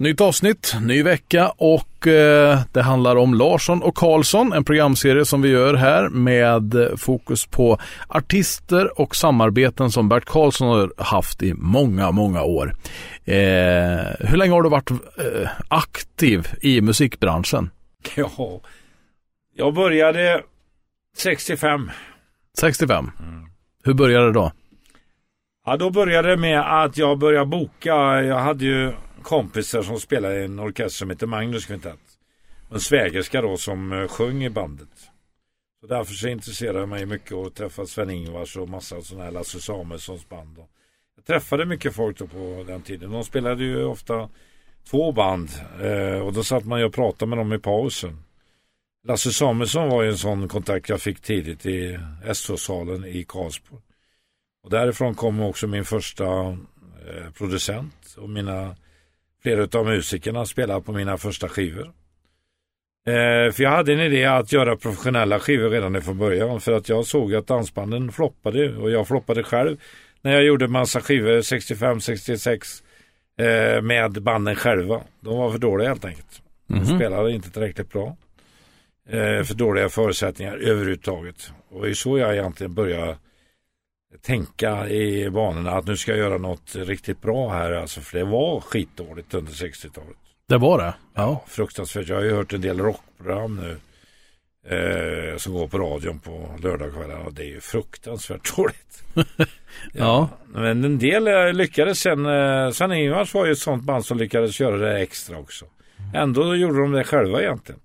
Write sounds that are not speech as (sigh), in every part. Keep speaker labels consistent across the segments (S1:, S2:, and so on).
S1: Nytt avsnitt, ny vecka och eh, det handlar om Larsson och Karlsson, en programserie som vi gör här med fokus på artister och samarbeten som Bert Karlsson har haft i många, många år. Eh, hur länge har du varit eh, aktiv i musikbranschen?
S2: Ja, jag började 65.
S1: 65. Mm. Hur började det då?
S2: Ja, då började det med att jag började boka. Jag hade ju kompisar som spelade i en orkester som heter Magnus Kvintett. En svägerska då som eh, sjöng i bandet. Så därför så intresserade jag mig mycket och träffade Sven-Ingvars och massa sådana här Lasse Samuelssons band. Jag träffade mycket folk då på den tiden. De spelade ju ofta två band eh, och då satt man ju och pratade med dem i pausen. Lasse Samuelsson var ju en sån kontakt jag fick tidigt i SO-salen i Karlsborg. Och därifrån kom också min första eh, producent och mina flera av musikerna spelade på mina första skivor. Eh, för jag hade en idé att göra professionella skivor redan från början för att jag såg att dansbanden floppade och jag floppade själv när jag gjorde massa skivor 65, 66 eh, med banden själva. De var för dåliga helt enkelt. De mm -hmm. spelade inte tillräckligt bra. Eh, för dåliga förutsättningar överhuvudtaget. Och det är så jag egentligen började tänka i banorna att nu ska jag göra något riktigt bra här. Alltså, för det var skitdåligt under 60-talet.
S1: Det var det?
S2: Ja. ja. Fruktansvärt. Jag har ju hört en del rockprogram nu. Eh, som går på radion på lördagskvällar. Och det är ju fruktansvärt (laughs) dåligt. ja.
S1: ja.
S2: Men en del eh, lyckades sen. Eh, Sven Ingvars var ju ett sånt band som lyckades göra det extra också. Ändå gjorde de det själva egentligen.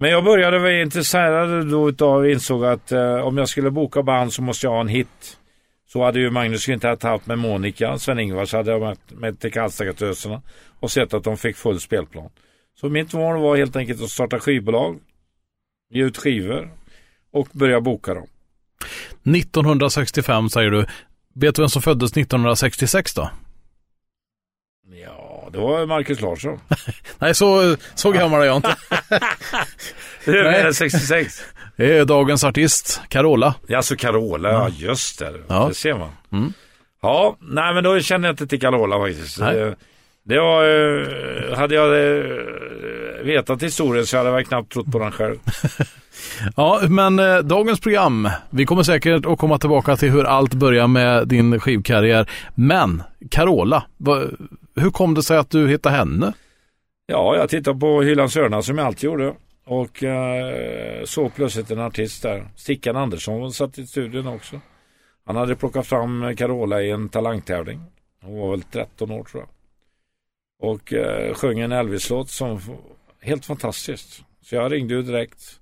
S2: Men jag började vara intresserad då utav insåg att eh, om jag skulle boka band så måste jag ha en hit. Så hade ju Magnus inte haft med Monica, Sven-Ingvars hade jag med, till Karlstadgatöserna och sett att de fick full spelplan. Så mitt mål var helt enkelt att starta skivbolag, ge ut skivor och börja boka dem.
S1: 1965 säger du. Vet du vem som föddes 1966 då?
S2: Ja, det var Marcus Larsson. (laughs)
S1: Nej, så, så gammal är jag inte. (laughs)
S2: Hur är det 66?
S1: Det är dagens artist, Carola.
S2: Ja, alltså Carola, ja just det. Ja. Det ser man. Mm. Ja, nej men då känner jag inte till Carola faktiskt. Nej. Det, var, eh, hade jag eh, vetat historien så hade jag knappt trott på den själv. (laughs)
S1: ja, men eh, dagens program, vi kommer säkert att komma tillbaka till hur allt börjar med din skivkarriär. Men Carola, va, hur kom det sig att du hittade henne?
S2: Ja, jag tittade på Hylands Hörna som jag alltid gjorde. Och eh, såg plötsligt en artist där. Stickan Andersson satt i studion också. Han hade plockat fram Carola i en talangtävling. Hon var väl 13 år tror jag. Och eh, sjöng en Elvis-låt som helt fantastiskt. Så jag ringde ju direkt.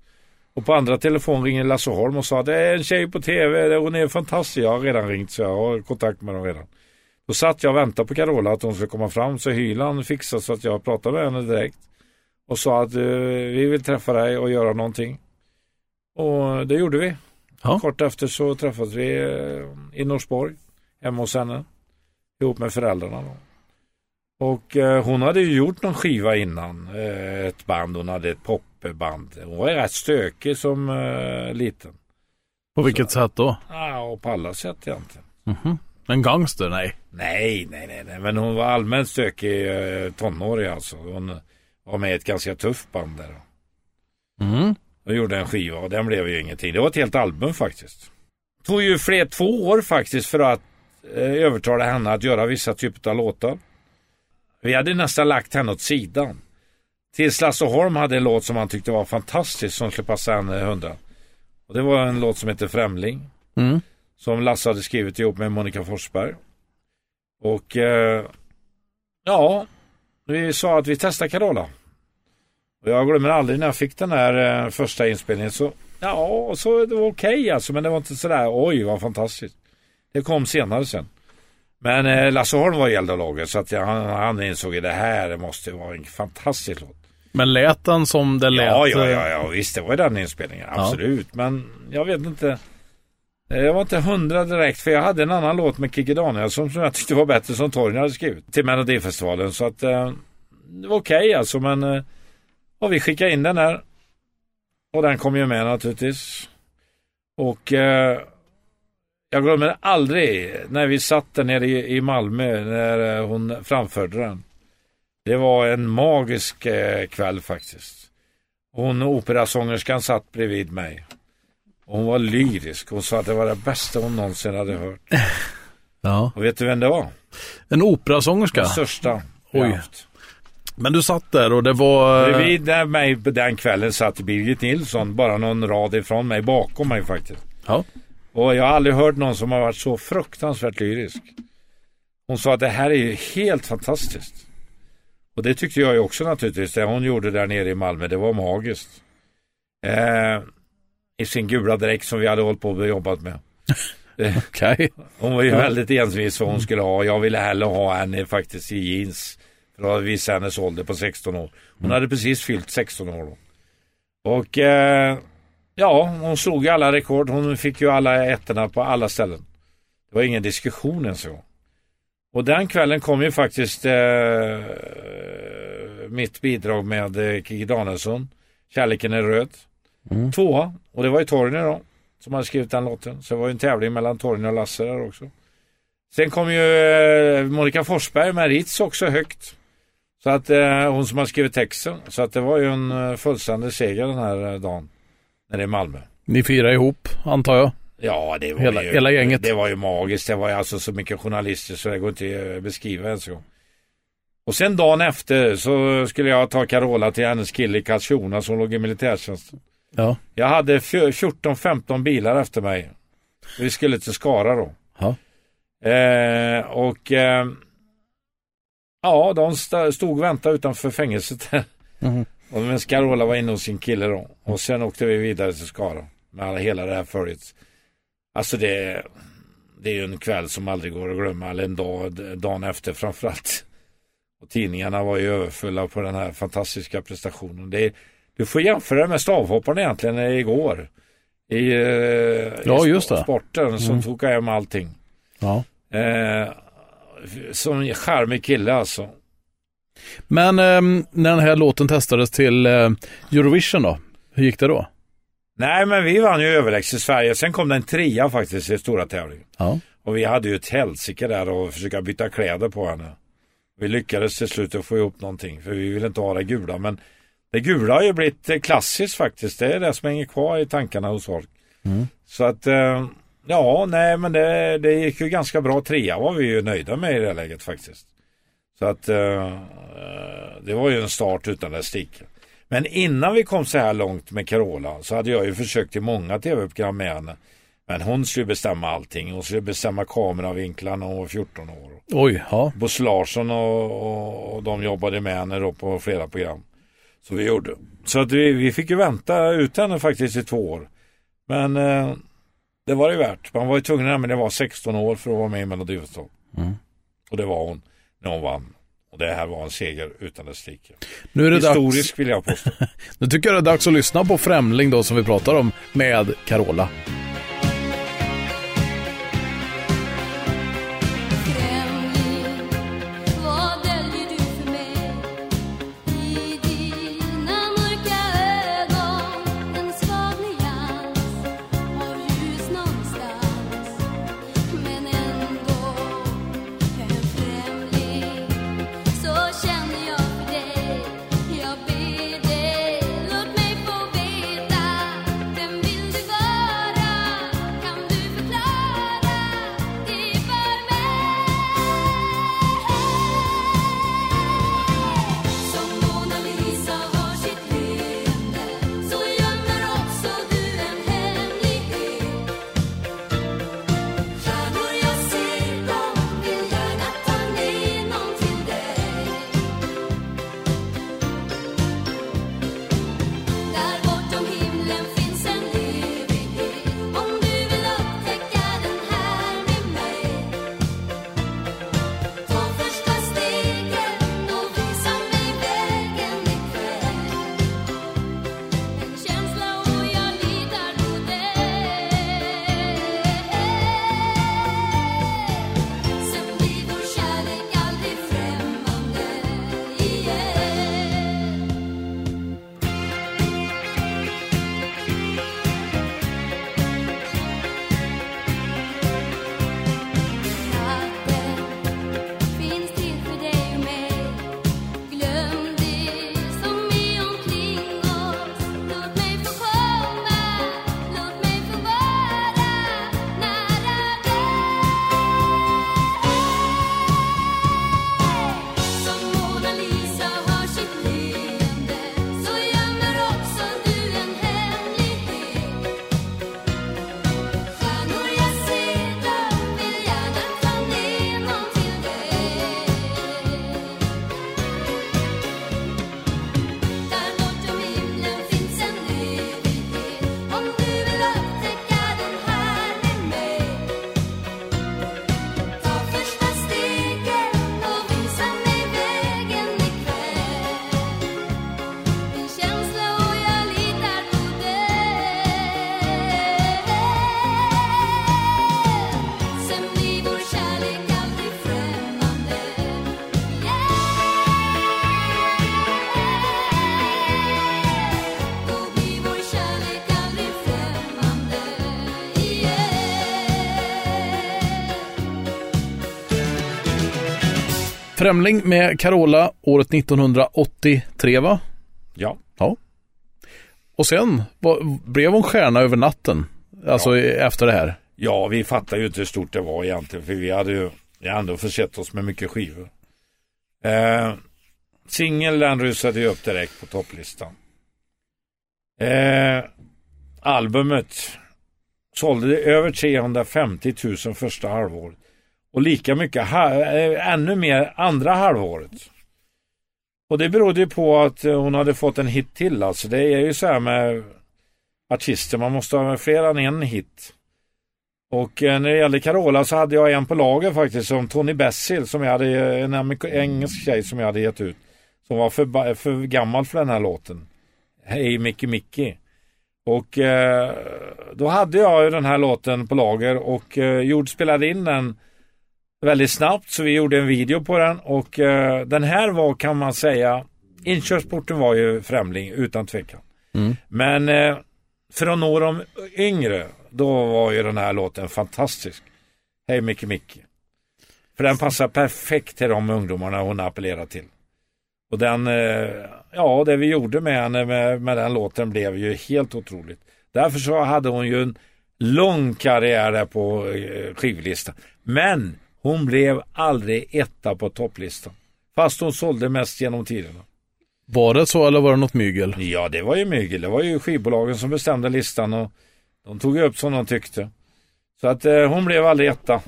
S2: Och på andra telefon ringer Lasse Holm och sa det är en tjej på tv, hon är fantastisk. Jag har redan ringt så jag har kontakt med dem redan. Då satt jag och väntade på Carola att hon skulle komma fram så Hyland fixade så att jag pratade med henne direkt och sa att uh, vi vill träffa dig och göra någonting. Och det gjorde vi. Ja. Kort efter så träffades vi uh, i Norsborg hemma hos henne ihop med föräldrarna. Då. Och uh, hon hade ju gjort någon skiva innan, ett band, hon hade ett popband. Hon var rätt stökig som liten.
S1: På vilket så, sätt då?
S2: Ja, på alla sätt egentligen.
S1: Mm -hmm. En gangster? Nej.
S2: Nej, nej, nej, nej. men hon var allmänt stökig tonårig alltså. Hon, var med i ett ganska tufft band där.
S1: Mm.
S2: Och gjorde en skiva och den blev ju ingenting. Det var ett helt album faktiskt. Det tog ju fler två år faktiskt för att eh, övertala henne att göra vissa typer av låtar. Vi hade nästan lagt henne åt sidan. Tills Lasse Holm hade en låt som han tyckte var fantastisk som skulle passa henne hundra. Och det var en låt som heter Främling.
S1: Mm.
S2: Som Lasse hade skrivit ihop med Monica Forsberg. Och eh, ja, vi sa att vi testar Carola. Och jag glömmer aldrig när jag fick den här eh, första inspelningen så ja, så det var okej okay, alltså men det var inte sådär oj vad fantastiskt. Det kom senare sen. Men eh, Lasse Holm var i eldalaget så att jag, han, han insåg att det här måste vara en fantastisk låt.
S1: Men lät den som det lät?
S2: Ja, ja, ja, ja visst det var den inspelningen, absolut. Ja. Men jag vet inte. Jag var inte hundra direkt för jag hade en annan låt med Kikki Danielsson som jag tyckte var bättre som Torgny hade skrivit till Melodifestivalen. Så att eh, det var okej okay, alltså men eh, och vi skickade in den här. Och den kom ju med naturligtvis. Och eh, jag glömmer aldrig när vi satt där nere i, i Malmö när eh, hon framförde den. Det var en magisk eh, kväll faktiskt. Hon operasångerskan satt bredvid mig. Och hon var lyrisk. Hon sa att det var det bästa hon någonsin hade hört. (laughs)
S1: Ja.
S2: Och vet du vem det var?
S1: En operasångerska?
S2: Den största
S1: Oj.
S2: haft.
S1: Men du satt där och det var...
S2: Bredvid där mig den kvällen satt Birgit Nilsson, bara någon rad ifrån mig, bakom mig faktiskt.
S1: Ja.
S2: Och jag har aldrig hört någon som har varit så fruktansvärt lyrisk. Hon sa att det här är ju helt fantastiskt. Och det tyckte jag ju också naturligtvis. Det hon gjorde där nere i Malmö, det var magiskt. Eh, I sin gula dräkt som vi hade hållit på och jobbat med. (laughs)
S1: Okej.
S2: Hon var ju väldigt envis vad hon skulle ha. Jag ville hellre ha henne faktiskt i jeans. För att visa hennes ålder på 16 år. Hon hade precis fyllt 16 år då. Och eh, ja, hon slog ju alla rekord. Hon fick ju alla ettorna på alla ställen. Det var ingen diskussion ens en gång. Och den kvällen kom ju faktiskt eh, mitt bidrag med eh, Kikki Danielsson. Kärleken är röd.
S1: Mm.
S2: Tvåa. Och det var ju Torgny då. Som hade skrivit den låten. Så det var ju en tävling mellan Torgny och Lasse där också. Sen kom ju eh, Monica Forsberg med Ritz också högt. Så att eh, hon som har skrivit texten. Så att det var ju en eh, fullständig seger den här eh, dagen. När det är Malmö.
S1: Ni firar ihop, antar jag.
S2: Ja, det var
S1: Hela-
S2: ju,
S1: hela gänget.
S2: Det var ju magiskt. Det var ju alltså så mycket journalister så det går inte att beskriva ens. Och sen dagen efter så skulle jag ta Carola till hennes kille i Karlskrona som låg i militärtjänsten.
S1: Ja.
S2: Jag hade fj- 14-15 bilar efter mig. Vi skulle till Skara då.
S1: Ja.
S2: Eh, och eh, ja, de st- stod och väntade utanför fängelset. (laughs) Och men Carola var inne hos sin kille då. Och sen åkte vi vidare till Skara. Med alla, hela det här följet. Alltså det, det är ju en kväll som aldrig går att glömma. Eller en dag, dagen efter framförallt. (laughs) Och tidningarna var ju överfulla på den här fantastiska prestationen. Det, du får jämföra det med stavhopparna egentligen igår. I, eh,
S1: Ja,
S2: i
S1: just det.
S2: sporten som
S1: Mm.
S2: tog hem allting.
S1: ja.
S2: Eh, som en charmig kille alltså.
S1: Men ehm, när den här låten testades till eh, Eurovision då? Hur gick det då?
S2: Nej men vi vann ju överlägset Sverige. Sen kom det en trea faktiskt i stora tävlingen.
S1: Ja.
S2: Och vi hade ju ett helsike där och försöka byta kläder på henne. Vi lyckades till slut att få ihop någonting för vi ville inte ha det gula. Men det gula har ju blivit eh, klassiskt faktiskt. Det är det som hänger kvar i tankarna hos folk.
S1: Mm.
S2: Så att eh, ja, nej men det, det gick ju ganska bra. Trea var vi ju nöjda med i det läget faktiskt. Så att eh, det var ju en start utan dess like. Men innan vi kom så här långt med Carola så hade jag ju försökt i många tv-program med henne. Men hon skulle bestämma allting. Hon skulle bestämma kameravinklarna när hon var 14 år.
S1: Oj, ja.
S2: Bosse Larsson och, och, och de jobbade med henne då på flera program. Så vi gjorde. Så att vi, vi fick ju vänta ut henne faktiskt i två år. Men eh, det var det värt. Man var ju tvungen när man var 16 år för att vara med i Melodifestivalen.
S1: Mm.
S2: Och det var hon när hon vann. Och det här var en seger utan dess like.
S1: Det dags.
S2: Historisk vill jag påstå. (laughs)
S1: Nu tycker jag det är dags att lyssna på Främling då som vi pratar om med Carola.
S3: Främling
S1: med Carola året 1983 va?
S2: Ja.
S1: Ja. Och sen var, blev hon stjärna över natten. Alltså efter det här.
S2: Ja, vi fattar ju inte hur stort det var egentligen. För vi hade ju vi hade ändå försett oss med mycket skivor. Eh, Singeln rusade ju upp direkt på topplistan. Eh, albumet sålde över 350 000 första halvåret. Och lika mycket, eh, ännu mer andra halvåret. Och det berodde ju på att eh, hon hade fått en hit till. Alltså det är ju så här med artister, man måste ha fler än en hit. Och eh, när det gällde Carola så hade jag en på lager faktiskt som Tony Bessil som jag hade, en engelsk tjej som jag hade gett ut. Som var för, för gammal för den här låten. Hej Mickey Mickey. Och eh, då hade jag ju den här låten på lager och eh, Jord spelade in den väldigt snabbt så vi gjorde en video på den och eh, den här var kan man säga inkörsporten var ju Främling utan tvekan.
S1: Mm.
S2: Men eh, för att nå de yngre då var ju den här låten fantastisk. Hej Micke Micke. För den passar perfekt till de ungdomarna hon appellerar till. Och den, eh, ja det vi gjorde med henne med, med den låten blev ju helt otroligt. Därför så hade hon ju en lång karriär där på eh, skivlistan. Men hon blev aldrig etta på topplistan. Fast hon sålde mest genom tiderna.
S1: Var det så eller var det något mygel?
S2: Ja, det var ju mygel. Det var ju skivbolagen som bestämde listan och de tog upp som de tyckte. Så att eh, hon blev aldrig etta.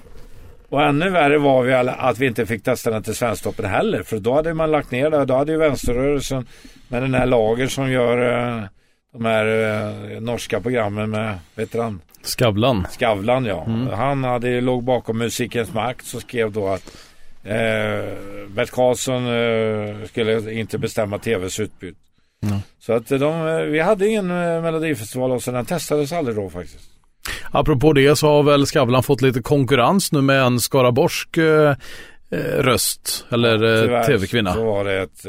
S2: Och ännu värre var vi alla, att vi inte fick testa den till Svensktoppen heller. För då hade man lagt ner det. Då hade ju vänsterrörelsen med den här lager som gör eh, de här eh, norska programmen med, vet han?
S1: Skavlan.
S2: Skavlan ja. Han hade, låg bakom Musikens makt så skrev då att eh, Bert Karlsson eh, skulle inte bestämma tvs utbud. Så att de, eh, vi hade ingen eh, melodifestival och så den testades aldrig då faktiskt.
S1: Apropå det så har väl Skavlan fått lite konkurrens nu med en skaraborgsk eh, eh, röst eller
S2: Tyvärr
S1: tv-kvinna.
S2: Så var det ett,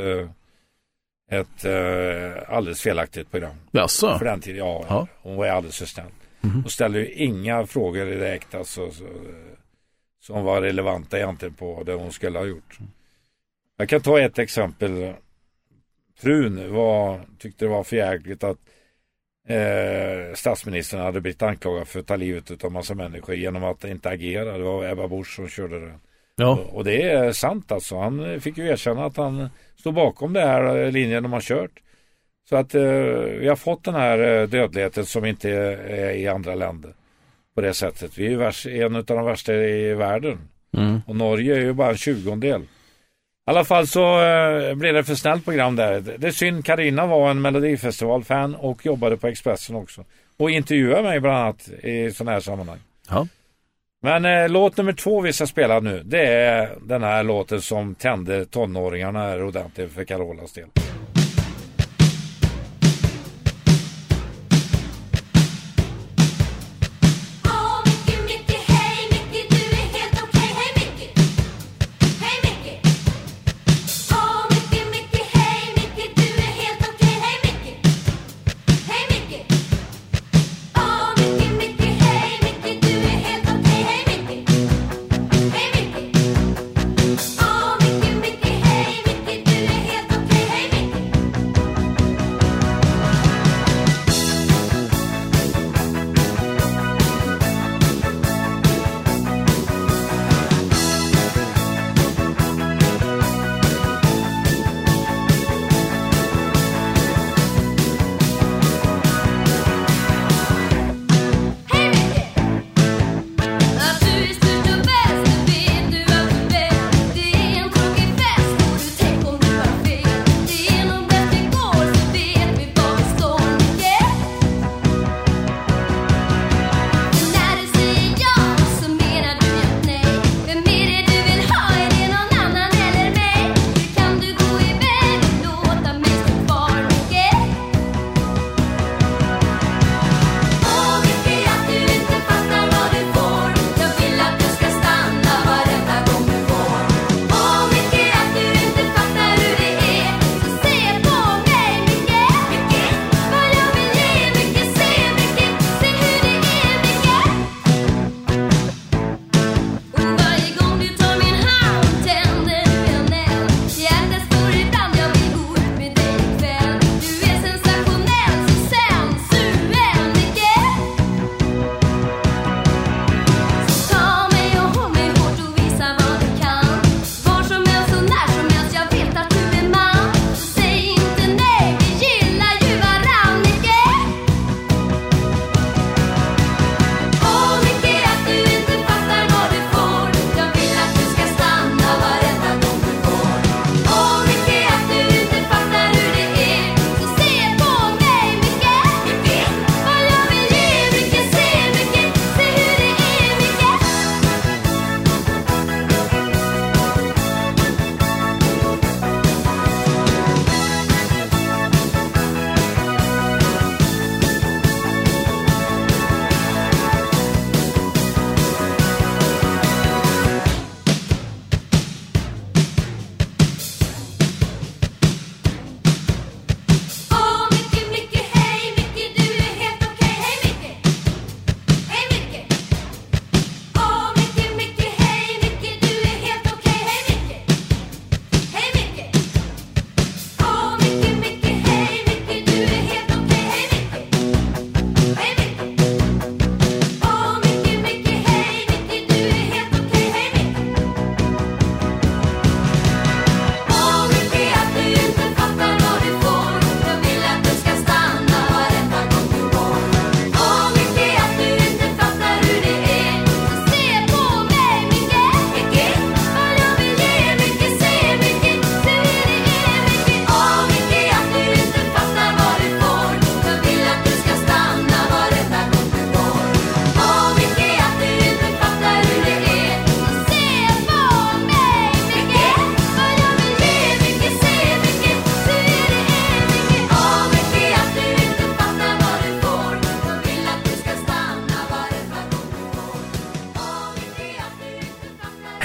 S2: ett eh, alldeles felaktigt program.
S1: Jaså?
S2: För den tiden, ja.
S1: Ja.
S2: Hon var alldeles för snäll. Hon ställde ju inga frågor direkt alltså, så, som var relevanta egentligen på det hon skulle ha gjort. Jag kan ta ett exempel. Frun var, tyckte det var förjäkligt att eh, statsministern hade blivit anklagad för att ta livet av massa människor genom att inte agera. Det var Ebba Busch som körde det.
S1: Ja.
S2: Och- det är sant alltså. Han fick ju erkänna att han står bakom det här eh, linjen de har kört. Så att eh, vi har fått den här eh, dödligheten som inte är i andra länder. På det sättet. Vi är värst, en av de värsta i världen.
S1: Mm.
S2: Och Norge är ju bara en tjugondel. I alla fall så eh, blev det för snällt program där. Det är synd, Karina var en melodifestivalfan och jobbade på Expressen också. Och intervjuade mig bland annat i sådana här sammanhang.
S1: Ja.
S2: Men eh, låt nummer två vi ska spela nu, det är den här låten som tände tonåringarna här ordentligt för Carolas del.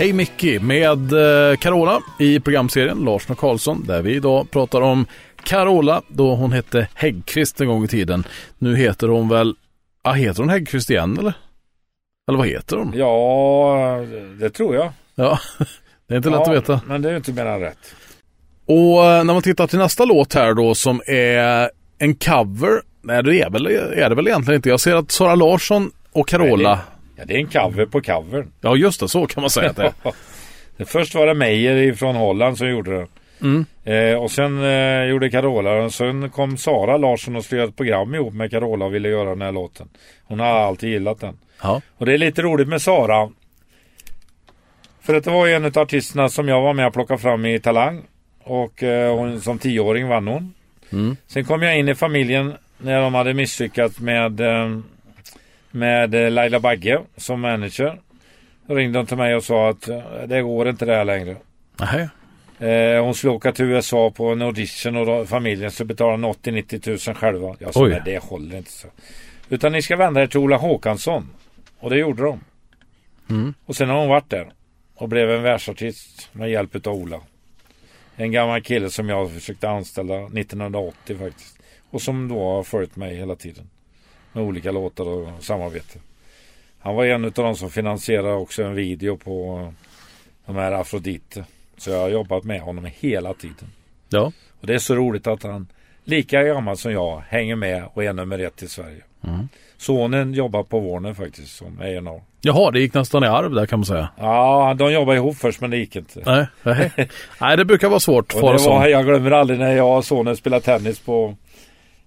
S3: Hej
S1: Mickey med eh, Carola i programserien Larsson och Karlsson där vi idag pratar om Carola då hon hette Häggkvist en gång i tiden. Nu heter hon väl, ja heter hon Häggkvist igen eller? Eller vad heter hon?
S2: Ja, det tror jag.
S1: Ja, (laughs) det är inte lätt
S2: ja,
S1: att veta.
S2: Men det är inte mer än rätt.
S1: Och eh, när man tittar till nästa låt här då som är en cover. Nej det är, väl, är det väl egentligen inte. Jag ser att Sara Larsson och Carola.
S2: Nej, Ja, det är en cover på covern.
S1: Ja just det, så kan man säga att det är. (laughs)
S2: först var det Meyer från Holland som gjorde det.
S1: Mm.
S2: Eh, och sen eh, gjorde Carola och sen kom Sara Larsson och skrev ett program ihop med Carola och ville göra den här låten. Hon har alltid gillat den.
S1: Ja.
S2: Och det är lite roligt med Sara. För att det var ju en av artisterna som jag var med och plockade fram i Talang. Och eh, hon, som tioåring vann hon.
S1: Mm.
S2: Sen kom jag in i familjen när de hade misslyckats med, eh, med eh, Laila Bagge som manager. Ringde de till mig och sa att eh, det går inte det här längre.
S1: Nej.
S2: Eh, hon skulle åka till USA på en audition och då, familjen skulle betala 80-90 tusen själva. Jag sa
S1: Oj.
S2: nej det håller inte. Så. Utan ni ska vända er till Ola Håkansson. Och det gjorde de.
S1: Mm.
S2: Och sen har hon varit där. Och blev en världsartist med hjälp av Ola. En gammal kille som jag försökte anställa 1980 faktiskt. Och som då har följt mig hela tiden. Med olika låtar och samarbete. Han var en av de som finansierade också en video på eh, de här Afrodite. Så jag har jobbat med honom hela tiden.
S1: Ja.
S2: Och det är så roligt att han lika gammal som jag hänger med och är nummer ett i Sverige.
S1: Mm.
S2: Sonen jobbar på Warner faktiskt som A&R.
S1: Jaha, det gick nästan i arv där kan man säga.
S2: Ja, de jobbade ihop först men det gick inte.
S1: Nej, nej. (laughs) nej det brukar vara svårt
S2: Och det var, jag glömmer aldrig när jag och sonen spelade tennis på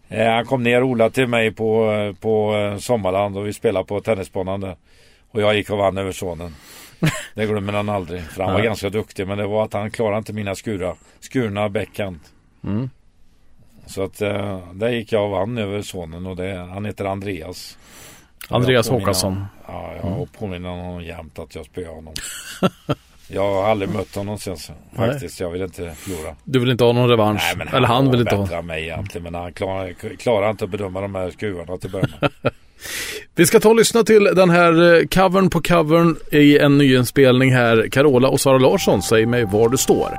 S2: Han kom ner Ola till mig på, eh, på eh, Sommarland och vi spelade på tennisbanan där. Och jag gick och vann över sonen. Det glömmer han aldrig. För han var ganska duktig men det var att han klarade inte mina skura, skurna backhand.
S1: Mm.
S2: Så att eh, där gick jag och vann över sonen och det, han heter Andreas.
S1: Andreas Håkansson.
S2: Ja, jag påminner honom jämt att jag spöade honom. (laughs) jag har aldrig mött honom sen så,
S1: Nej.
S2: faktiskt. Jag vill inte förlora.
S1: Du vill inte ha någon revansch?
S2: Nej, men han
S1: Eller han vill inte ha.
S2: än mig egentligen. Men han klarar, klarar inte att bedöma de här skruvarna till början. (laughs)
S1: Vi ska ta och lyssna till den här eh, covern på covern i en nyinspelning här. Carola och Sara Larsson, säg mig var du står.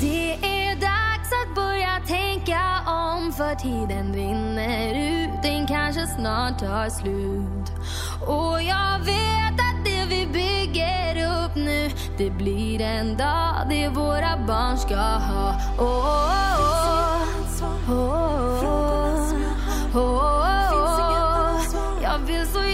S3: Det är dags att börja tänka om för tiden rinner ut, den kanske snart tar slut. Och jag vet vi bygger upp nu, det blir en dag det våra barn ska ha. Åh, åh, åh. Åh, åh, åh, åh. Jag vill så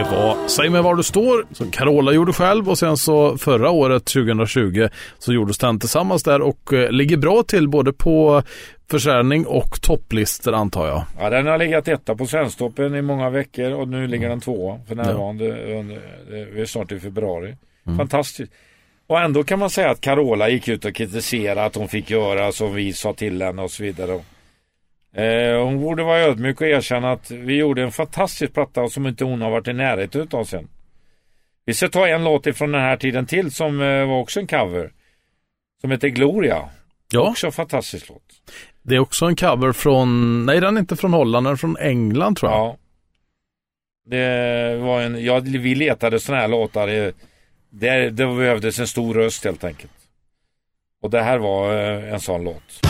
S1: Det var Säg mig var du står som Carola gjorde själv och sen så förra året 2020 så gjordes den tillsammans där och eh, ligger bra till både på försäljning och topplistor antar jag.
S2: Ja, den har legat etta på Svensktoppen i många veckor och nu ligger den tvåa för närvarande. Under, eh, vi är snart i februari. Fantastiskt. Och ändå kan man säga att Carola gick ut och kritiserade att hon fick göra som vi sa till henne och så vidare. Eh, hon borde vara ödmjuk och erkänna att vi gjorde en fantastisk platta som inte hon har varit i närheten utav sen. Vi ska ta en låt ifrån den här tiden till som eh, var också en cover. Som heter Gloria.
S1: Ja,
S2: Också en fantastisk låt.
S1: det är också en cover från, nej den är inte från Holland, den är från England tror jag.
S2: Ja. Det var en, ja, vi letade sådana här låtar. Det, det, det behövdes en stor röst helt enkelt. Och det här var eh, en sån låt.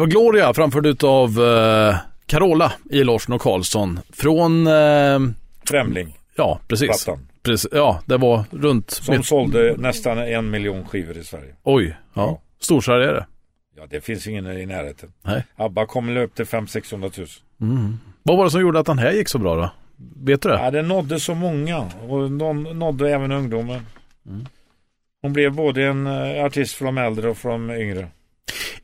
S1: Det var Gloria framförd utav uh, Carola i Larsson och Karlsson från, eh,
S2: Främling,
S1: ja precis.
S2: plattan.
S1: precis. Ja, det var runt,
S2: Som sålde nästan en miljon skivor i Sverige.
S1: oj, ja.
S2: Ja.
S1: Det.
S2: Ja, det finns ingen i närheten.
S1: Nej.
S2: ABBA kom upp till 500 000
S1: Mm. Vad var det som gjorde att den här gick så bra då? Vet du det?
S2: Ja, det nådde så många och någon nådde även ungdomen.
S1: Mm.
S2: Hon blev både en eh, artist för de äldre och för de yngre.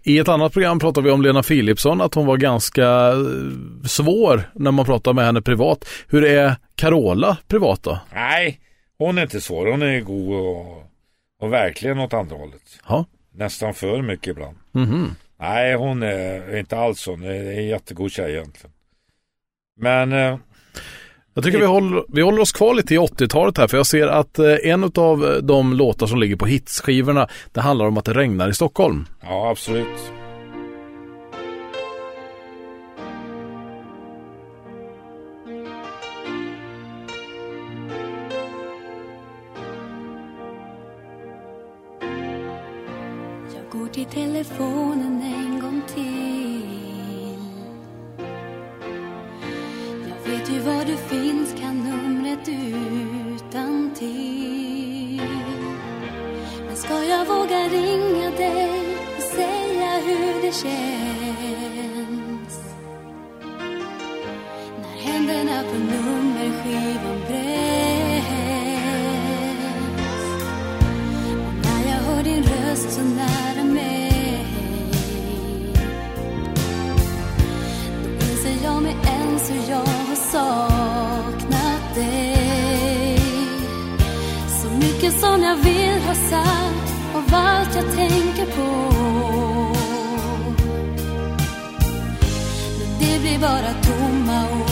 S1: I ett annat program pratade vi om Lena Philipsson, att hon var ganska eh, svår när man pratar med henne privat. Hur är Carola privat då?
S2: Nej, hon är inte svår. Hon är god och, och verkligen åt andra hållet.
S1: Ja.
S2: Nästan för mycket ibland.
S1: Mhm.
S2: Nej, hon är inte alls så. Hon är en jättegod tjej egentligen. Men eh,
S1: Jag tycker vi håller, vi håller oss kvar lite i 80-talet här, för jag ser att eh, en av de låtar som ligger på hitsskivorna, det handlar om att det regnar i Stockholm.
S2: ja, absolut.
S3: Jag går till telefonen till Men ska jag våga ringa dig och säga hur det känns? När händerna på nummerskivan bränns. Och när jag hör din röst så nära mig. Då inser jag med ens hur jag som jag vill ha sagt av allt jag tänker på. Men det blir bara tomma ord.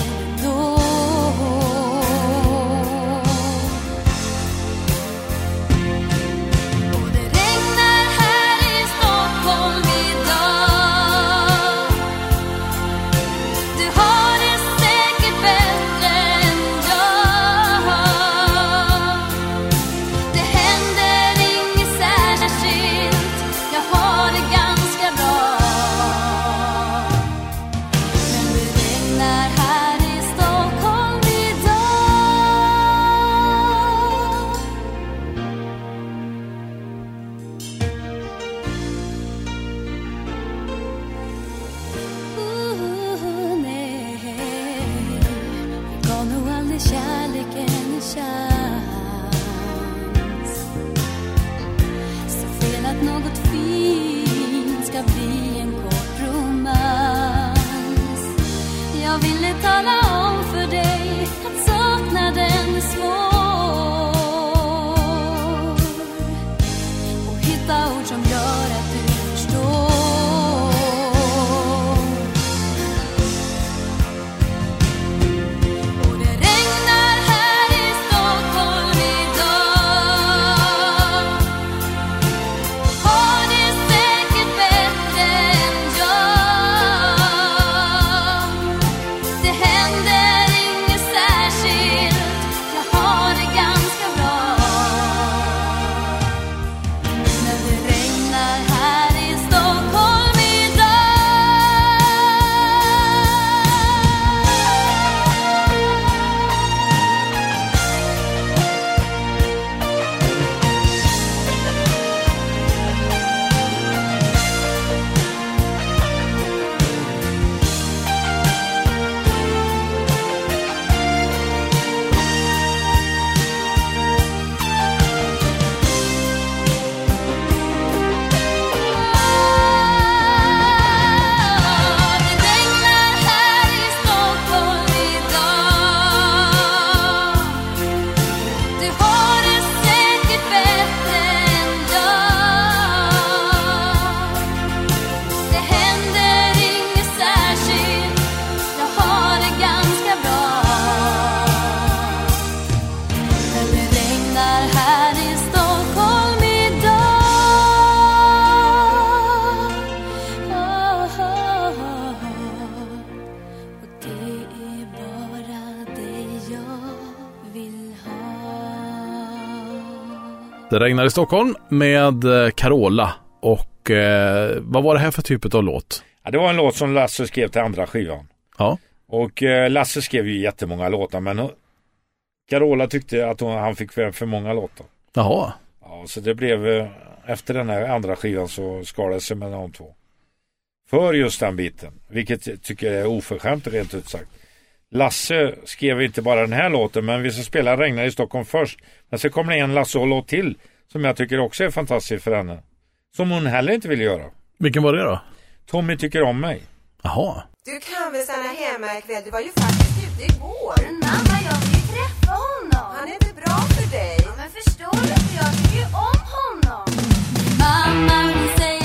S1: Det regnar i Stockholm med eh, Carola och eh, vad var det här för typ av låt?
S2: Ja, det var en låt som Lasse skrev till andra skivan.
S1: Ja.
S2: Och eh, Lasse skrev ju jättemånga låtar men hon- Carola tyckte att hon, han fick för, för många låtar.
S1: Jaha.
S2: Ja, så det blev eh, efter den här andra skivan så skar det sig mellan de två. För just den biten, vilket jag tycker är oförskämt rent ut sagt. Lasse skrev inte bara den här låten, men vi ska spela Regnar i Stockholm först. Men så kommer det en Lasse och låt till som jag tycker också är fantastisk för henne. Som hon heller inte vill göra.
S1: Vilken var det då?
S2: Tommy tycker om mig.
S1: Jaha.
S4: Du kan väl stanna hemma ikväll? Du var ju faktiskt ute igår.
S3: Men mamma, jag vill ju träffa honom.
S4: Han är inte bra för dig.
S3: Ja, men förstår du inte? Jag tycker ju om honom. Mamma, hon säger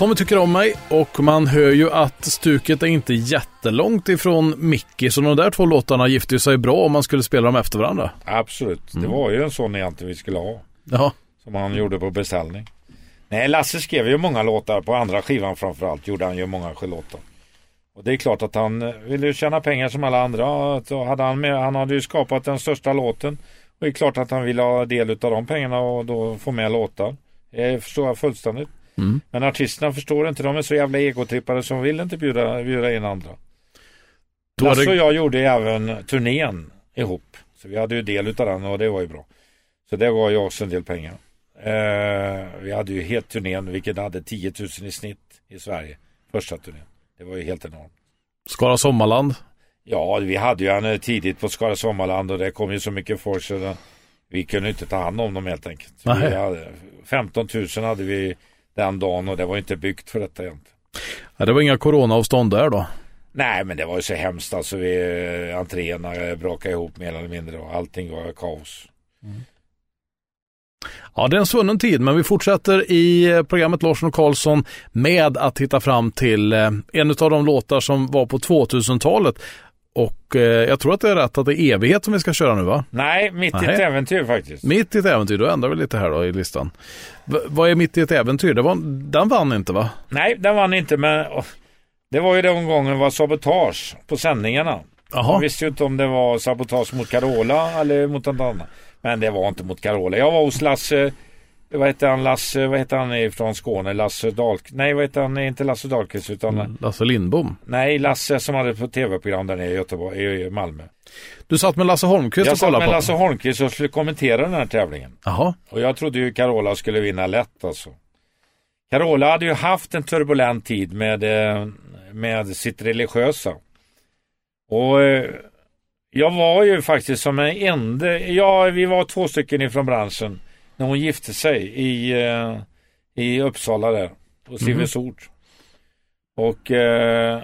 S3: Tommy tycker om mig och
S1: man hör ju att stuket är inte jättelångt ifrån Mickey. Så de där två låtarna gifte ju sig bra om man skulle spela dem efter varandra.
S2: Absolut, det var ju en sån egentligen vi skulle ha.
S1: Ja,
S2: Som han gjorde på beställning. Nej, Lasse skrev ju många låtar på andra skivan framförallt. Gjorde han ju många låtar. Och det är klart att han eh, ville ju tjäna pengar som alla andra. Så hade han, med, han hade ju skapat den största låten. Och det är klart att han ville ha del av de pengarna och då få med låtar. Det förstår jag fullständigt.
S1: Mm.
S2: Men artisterna förstår inte. De är så jävla egotrippade som vill inte bjuda, bjuda in andra.
S1: Då
S2: Lasse och jag gjorde även turnén ihop. Så vi hade ju del utav den och det var ju bra. Så det var ju också en del pengar. Eh, vi hade ju helt turnén vilket hade 10 000 i snitt i Sverige. Första turnén. Det var ju helt enormt.
S1: Skara Sommarland.
S2: Ja, vi hade ju han tidigt på Skara Sommarland och det kom ju så mycket folk så vi kunde inte ta hand om dem helt enkelt. Vi
S1: Nej.
S2: hade, 15 000 hade vi den dagen och det var inte byggt för detta egentligen.
S1: Ja, det var inga coronaavstånd där då.
S2: Nej, men det var ju så hemskt alltså. Vi, entréerna eh, brakade ihop mer eller mindre och allting var kaos.
S1: Ja, det är en svunnen tid, men vi fortsätter i eh, programmet Larsson och Karlsson med att hitta fram till eh, en av de låtar som var på 2000-talet. Och eh, jag tror att det är rätt att det är evighet som vi ska köra nu va?
S2: Nej, mitt i
S1: Nej.
S2: ett äventyr faktiskt.
S1: Mitt i ett äventyr, då ändrar vi lite här då i listan. V- vad är Mitt i ett äventyr? Det var, den vann inte va?
S2: Nej, den vann inte, men åh, det var ju den gången var sabotage på sändningarna. Jag
S1: Jaha,
S2: visste ju inte om det var sabotage mot Carola eller mot något annat. Men det var inte mot Carola. Jag var hos Lasse, vad heter han, Lasse, vad heter han ifrån Skåne? Lasse Dahlqvist. Nej, vad heter han, inte Lasse Dahlqvist utan
S1: Lasse Lindbom.
S2: Nej, Lasse som hade ett tv-program där nere i Göteborg, i Malmö.
S1: Du satt med Lasse Holmqvist
S2: Jag
S1: och
S2: satt
S1: kollade
S2: med
S1: på
S2: Lasse Holmqvist och skulle kommentera den här tävlingen.
S1: Jaha,
S2: Och jag trodde ju Carola skulle vinna lätt alltså. Carola hade ju haft en turbulent tid med, eh, med sitt religiösa. Och eh, jag var ju faktiskt som en enda, ja vi var två stycken ifrån branschen när hon gifte sig i, eh, i Uppsala där, på Silversord. Och eh,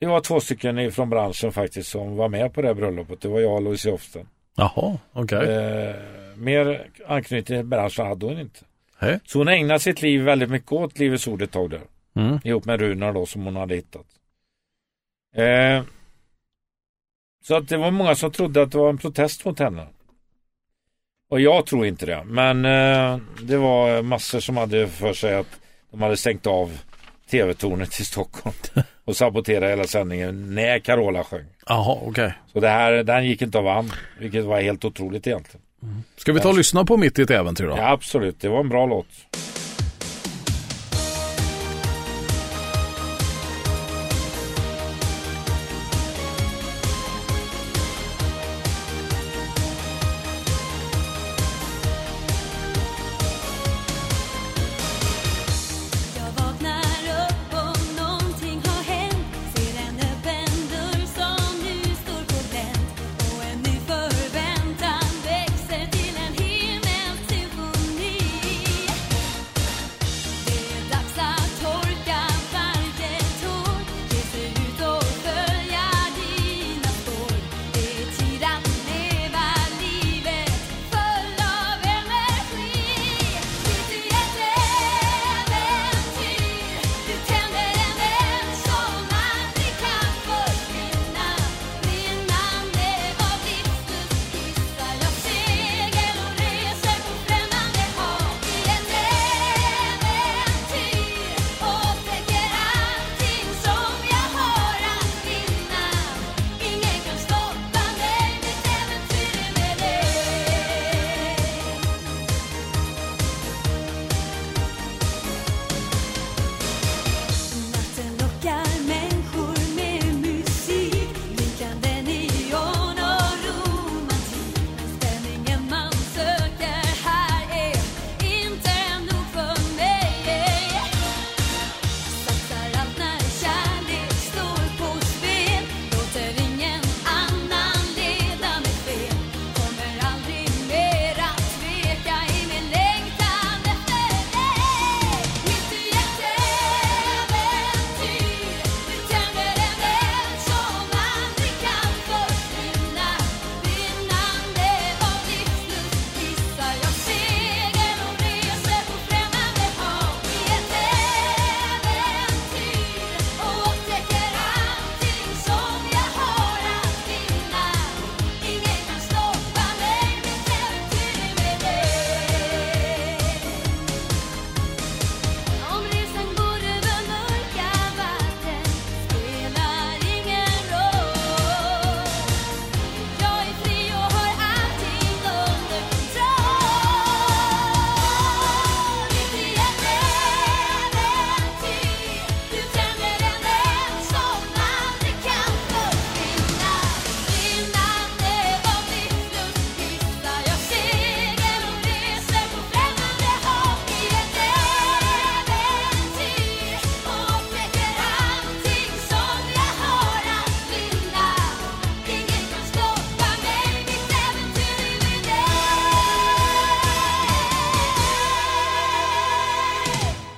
S2: vi var två stycken ifrån branschen faktiskt som var med på det här bröllopet. Det var jag och Louise Hofsten.
S1: jaha, okej.
S2: Eh, mer anknytning till branschen hade hon inte.
S1: Hej.
S2: Så hon ägnade sitt liv väldigt mycket åt Livets Ord ett tag där.
S1: Mm.
S2: Ihop med Runar då som hon hade hittat. Eh, så att det var många som trodde att det var en protest mot henne. Och jag tror inte det. Men eh, det var massor som hade för sig att de hade stängt av tv-tornet i Stockholm (laughs) och saboterat hela sändningen när Carola sjöng.
S1: Jaha, okej.
S2: Så det här, den gick inte av vann, vilket var helt otroligt egentligen.
S1: Ska vi ta och lyssna på Mitt i ett äventyr då?
S2: Ja, absolut. Det var en bra låt.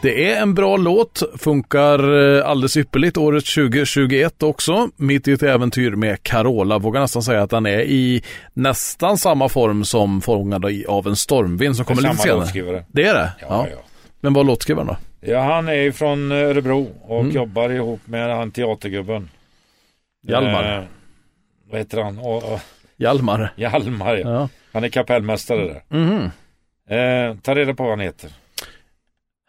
S1: Det är en bra låt, funkar eh, alldeles ypperligt året 2021 också. Mitt i ett äventyr med Carola. Vågar nästan säga att den är i nästan samma form som Fångad av en stormvind som kommer
S3: Samma
S1: lite senare.
S3: låtskrivare.
S1: Det är det?
S3: Ja, ja.
S1: Men vad är låtskrivaren då?
S3: Ja, han är från Örebro och
S1: Mm.
S3: jobbar ihop med han teatergubben.
S1: Hjalmar.
S3: Eh, vad heter han? Åh, åh,
S1: Hjalmar.
S3: Hjalmar ja.
S1: Ja.
S3: Han är kapellmästare där.
S1: Mhm.
S3: Eh, ta reda på vad han heter.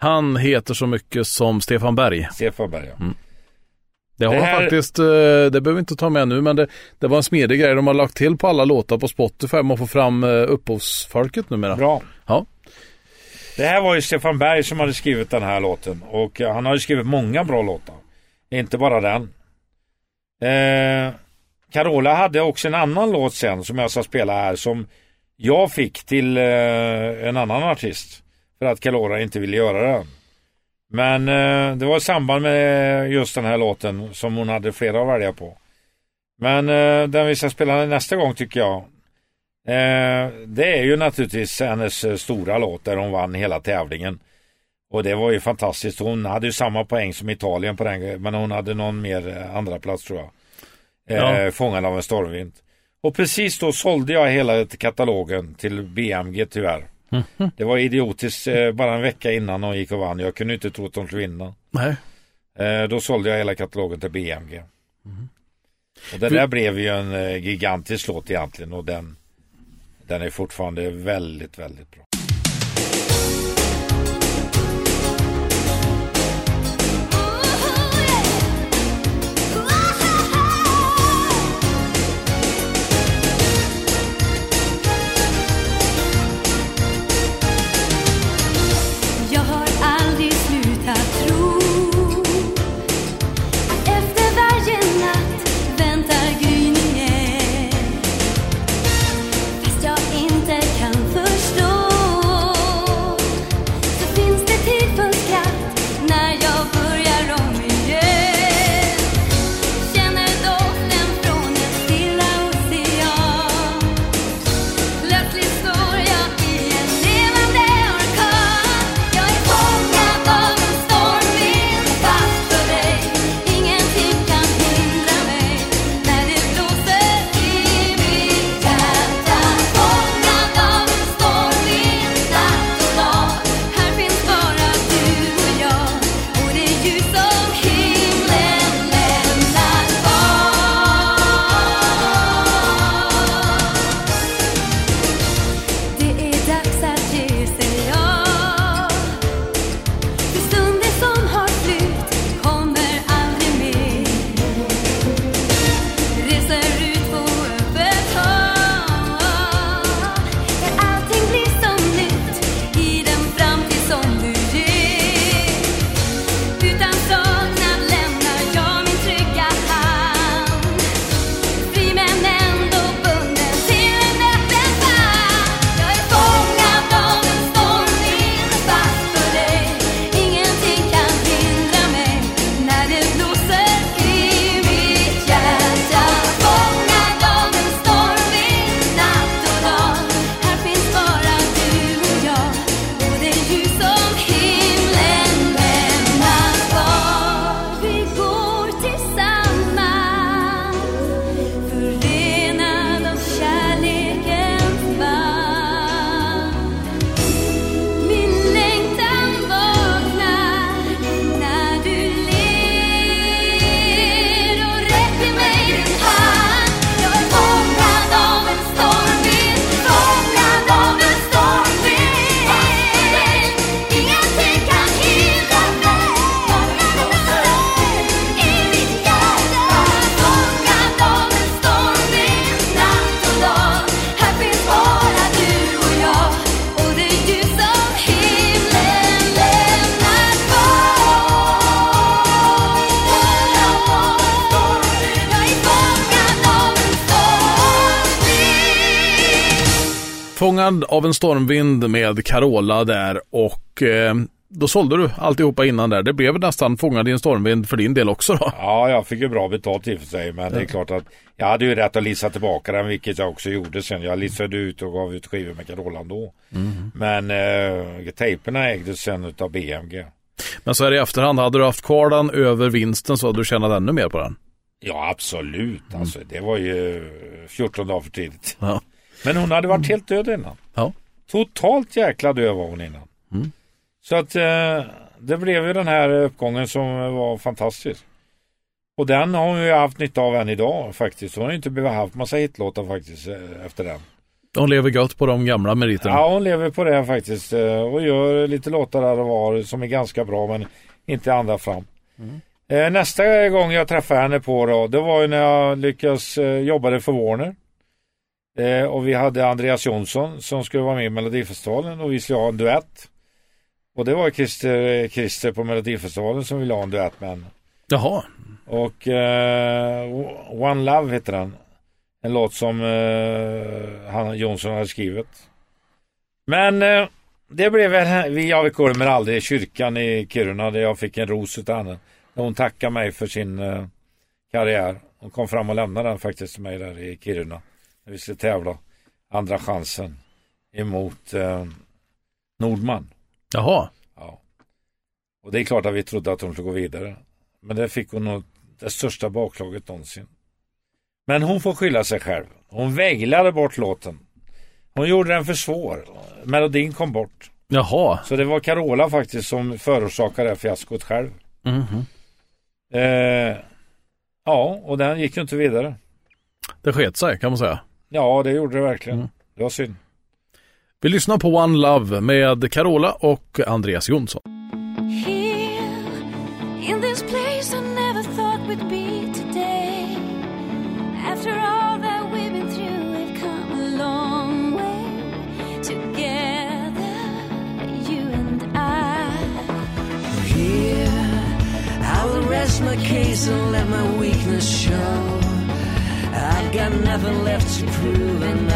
S1: Han heter så mycket som Stefan Berg.
S3: Stefan Berg ja.
S1: Det har
S3: Det
S1: de
S3: här-
S1: faktiskt, eh, det behöver vi inte ta med nu, men det, det var en smidig grej. De har lagt till på alla låtar på Spotify om att få fram eh, upphovsfolket numera.
S3: Bra.
S1: Ja.
S3: Det här var ju Stefan Berg som hade skrivit den här låten och eh, han har ju skrivit många bra låtar. Inte bara den. Eh, Carola hade också en annan låt sen som jag ska spela här som jag fick till eh, en annan artist. För att Carola inte ville göra den. Men eh, det var i samband med just den här låten som hon hade flera att välja på. Men eh, den vi ska spela nästa gång tycker jag. Eh, det är ju naturligtvis hennes eh, stora låt där hon vann hela tävlingen. Och det var ju fantastiskt. Hon hade ju samma poäng som Italien på den men hon hade någon mer eh, andra plats tror jag. Eh,
S1: Ja.
S3: Fångad av en stormvind. Och precis då sålde jag hela katalogen till BMG tyvärr. Det var idiotiskt eh, bara en vecka innan hon gick och vann. Jag kunde inte tro att de skulle vinna.
S1: Nej.
S3: Eh, då sålde jag hela katalogen till BMG. Och det där blev ju en eh, gigantisk låt egentligen och den, den är fortfarande väldigt, väldigt bra.
S1: Fångad av en stormvind med Carola där och eh, då sålde du alltihopa innan där. Det blev nästan Fångad i en stormvind för din del också då.
S3: Ja, jag fick ju bra betalt i och för sig men det är klart att jag hade ju rätt att lista tillbaka den vilket jag också gjorde sen. Jag listade ut och gav ut skivor med Carola då. Men eh, tejperna ägdes sen utav BMG.
S1: Men så här i efterhand, hade du haft kvar den över vinsten så hade du tjänat ännu mer på den.
S2: Ja, absolut. Alltså, det var ju 14 dagar för tidigt.
S1: Ja.
S2: Men hon hade varit helt död innan.
S1: Ja.
S2: Totalt jäkla död var hon innan.
S1: Mm.
S2: Så att eh, det blev ju den här uppgången som var fantastisk. Och den har hon ju haft nytta av än idag faktiskt. Hon har ju inte behövt haft massa hitlåtar faktiskt eh, efter den.
S1: De lever gött på de gamla meriterna.
S2: Ja, hon lever på det faktiskt eh, och gör lite låtar där och var som är ganska bra men inte andra fram. Eh, Nästa gång jag träffade henne på då, det var ju när jag lyckades jobbade för Warner. Eh, Och vi hade Andreas Jonsson som skulle vara med i Melodifestivalen och vi skulle ha en duett. Och det var Christer, Christer på Melodifestivalen som ville ha en duett med henne.
S1: Jaha,
S2: Och eh, One Love heter den. En låt som eh, han, Jonsson hade skrivit. Men eh, det blev väl, vi, jag glömmer aldrig kyrkan i Kiruna där jag fick en ros utav henne. Hon tackade mig för sin eh, karriär. Hon kom fram och lämnade den faktiskt till mig där i Kiruna. När vi skulle tävla. Andra chansen. Emot eh, Nordman.
S1: jaha.
S2: Ja. Och det är klart att vi trodde att hon skulle gå vidare. Men det fick hon nog det största baklaget någonsin. Men hon får skylla sig själv. Hon väglade bort låten. Hon gjorde den för svår. Melodin kom bort.
S1: Jaha.
S2: Så det var Carola faktiskt som förorsakade det här fiaskot själv.
S1: Mhm.
S2: Eh, ja, och den gick ju inte vidare.
S1: Det sket sig kan man säga.
S2: Ja, det gjorde det verkligen.
S1: Mm.
S2: Det var synd.
S1: Vi lyssnar på One Love med Carola och Andreas Jonsson.
S3: Here, in this place I never thought we'd be today. After all that we've been through, we've come a long way together, you and I.
S5: Here, I will rest my case and let my weakness show. I've got nothing left to prove, and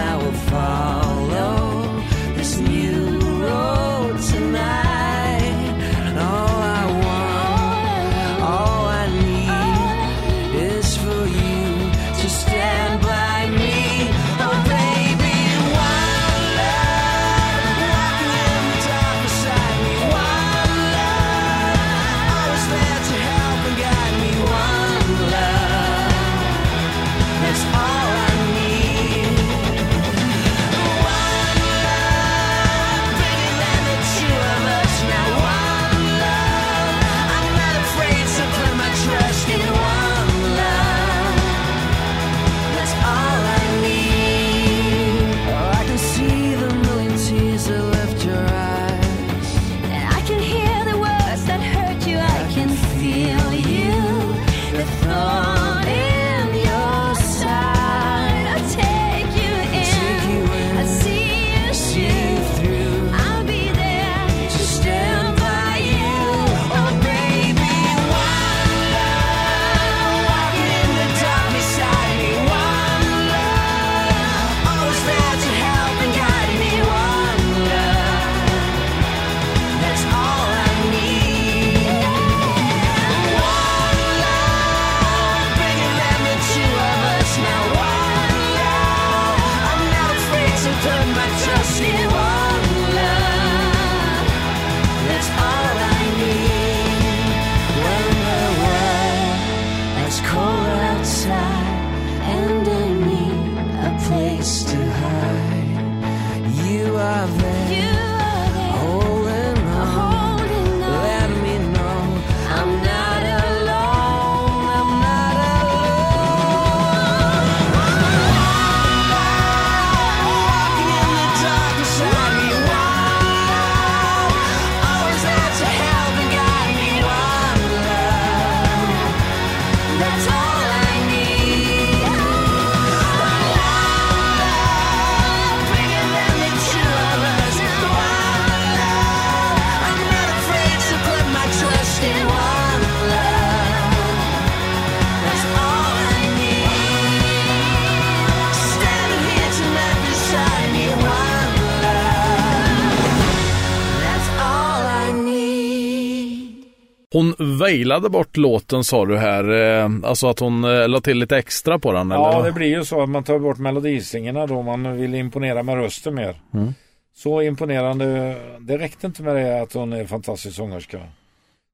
S1: Väjlade bort låten sa du här. eh, Alltså att hon eh, la till lite extra på den
S2: Ja,
S1: eller?
S2: det blir ju så att man tar bort melodisingerna då man vill imponera med rösten mer.
S1: Mm.
S2: Så imponerande. Det räckte inte med det att hon är en fantastisk sångerska.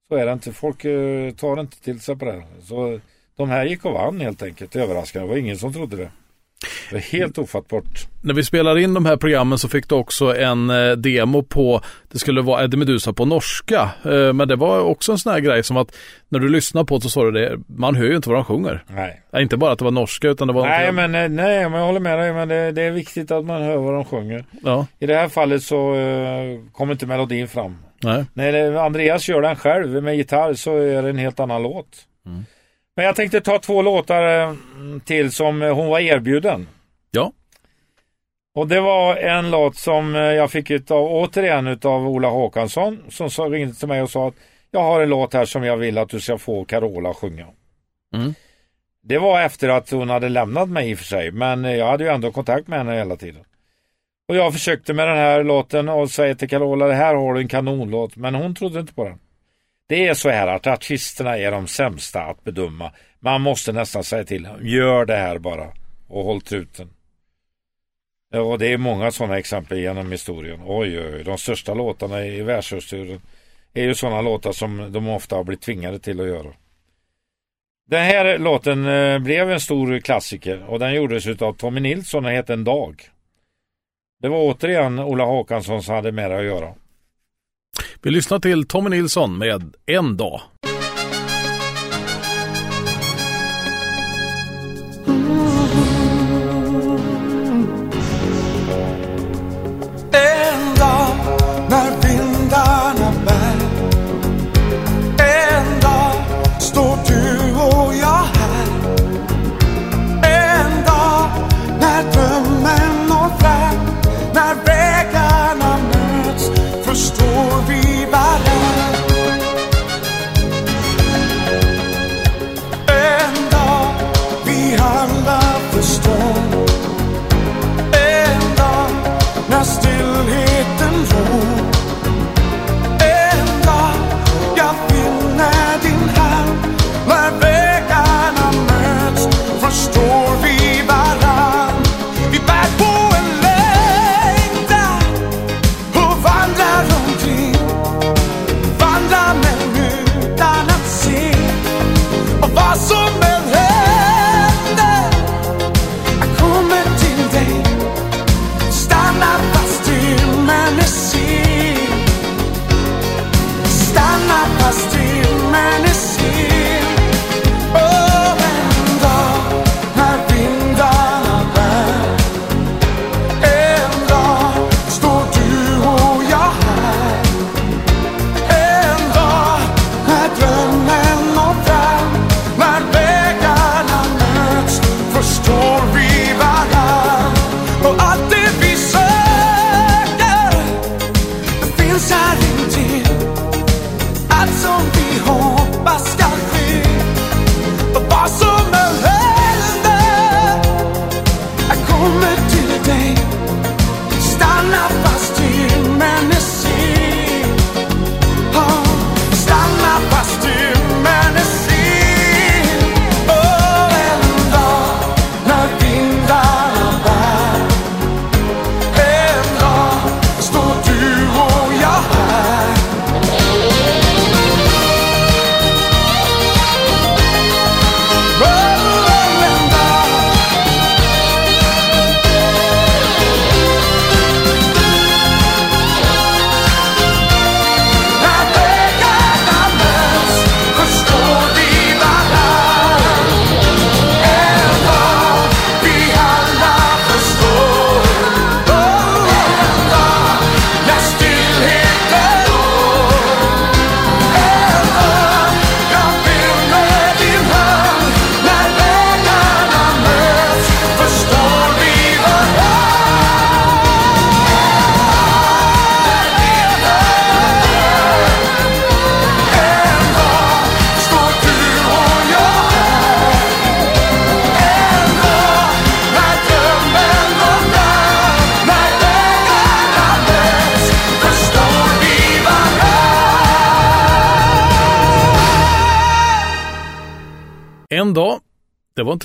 S2: Så är det inte. Folk eh, tar inte till sig på det. Så de här gick och vann helt enkelt. Överraskande. Det var ingen som trodde det. Det är helt ofattbart.
S6: När vi spelar in de här programmen så fick du också en eh, demo på, det skulle vara Eddie Meduza på norska. Eh, men det var också en sån här grej som att när du lyssnar på det så sa du det, man hör ju inte vad de sjunger.
S2: Nej.
S6: Inte bara att det var norska utan det var...
S2: Nej, men, eh, nej, men jag håller med dig. Men det, det är viktigt att man hör vad de sjunger.
S6: Ja,
S2: I det här fallet så eh, kommer inte melodin fram.
S6: nej.
S2: När Andreas gör den själv med gitarr så är det en helt annan låt.
S6: Mm.
S2: Men jag tänkte ta två låtar eh, till som eh, hon var erbjuden.
S6: Ja.
S2: Och det var en låt som eh, jag fick utav, återigen utav Ola Håkansson som ringde till mig och sa att jag har en låt här som jag vill att du ska få Carola att sjunga.
S6: Mm.
S2: Det var efter att hon hade lämnat mig i och för sig men jag hade ju ändå kontakt med henne hela tiden. Och jag försökte med den här låten och säga till Carola det här har du en kanonlåt men hon trodde inte på den. Det är så här att artisterna är de sämsta att bedöma. Man måste nästan säga till gör det här bara och håll truten. Och det är många sådana exempel genom historien. Oj, oj, oj. De största låtarna i världshistorien är ju sådana låtar som de ofta har blivit tvingade till att göra. Den här låten eh, blev en stor klassiker och den gjordes av Tommy Nilsson och hette En dag. Det var återigen Ola Håkansson som hade med det att göra.
S6: Vi lyssnar till Tommy Nilsson med En dag.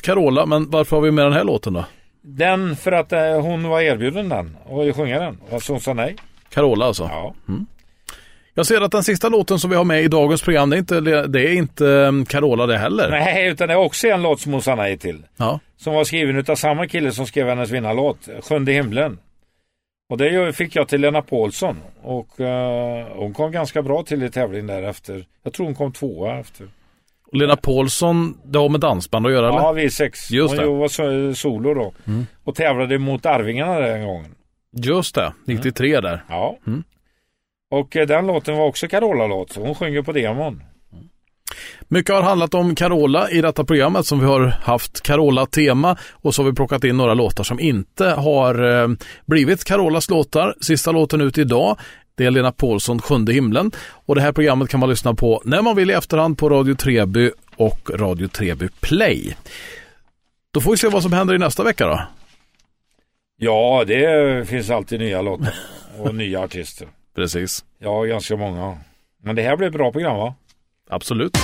S6: Inte Carola, men varför har vi med den här låten då?
S2: Den för att eh, hon var erbjuden den och sjunga den. Och så hon sa nej.
S6: Carola alltså.
S2: Ja.
S1: Jag ser att den sista låten som vi har med i dagens program, det är inte, det är inte um, Carola det heller.
S2: Nej, utan det är också en låt som hon sa nej till.
S1: Ja.
S2: Som var skriven utav samma kille som skrev hennes vinnarlåt, Sjunde himlen. Och det fick jag till Lena Paulsson. Och eh, hon kom ganska bra till i tävlingen därefter. Jag tror hon kom tvåa efter.
S1: Och Lena Paulsson, det har med dansband att göra eller?
S2: Ja, V6.
S1: Just det.
S2: Hon var so- solo då. Och tävlade mot Arvingarna den gången.
S1: Just det, 93 där.
S2: Ja.
S1: Mm.
S2: Och eh, den låten var också Carola-låt. så Hon sjunger på demon.
S1: Mycket har handlat om Carola i detta programmet som vi har haft Carola-tema och så har vi plockat in några låtar som inte har eh, blivit Carolas låtar. Sista låten ut idag det är Lena Paulsson, Sjunde himlen. Och det här programmet kan man lyssna på när man vill i efterhand på Radio Treby och Radio Treby Play. Då får vi se vad som händer i nästa vecka då.
S2: Ja, det finns alltid nya låtar. (laughs) Och nya artister.
S1: Precis,
S2: Ja, ganska många. Men det här blir ett bra program va?
S1: absolut.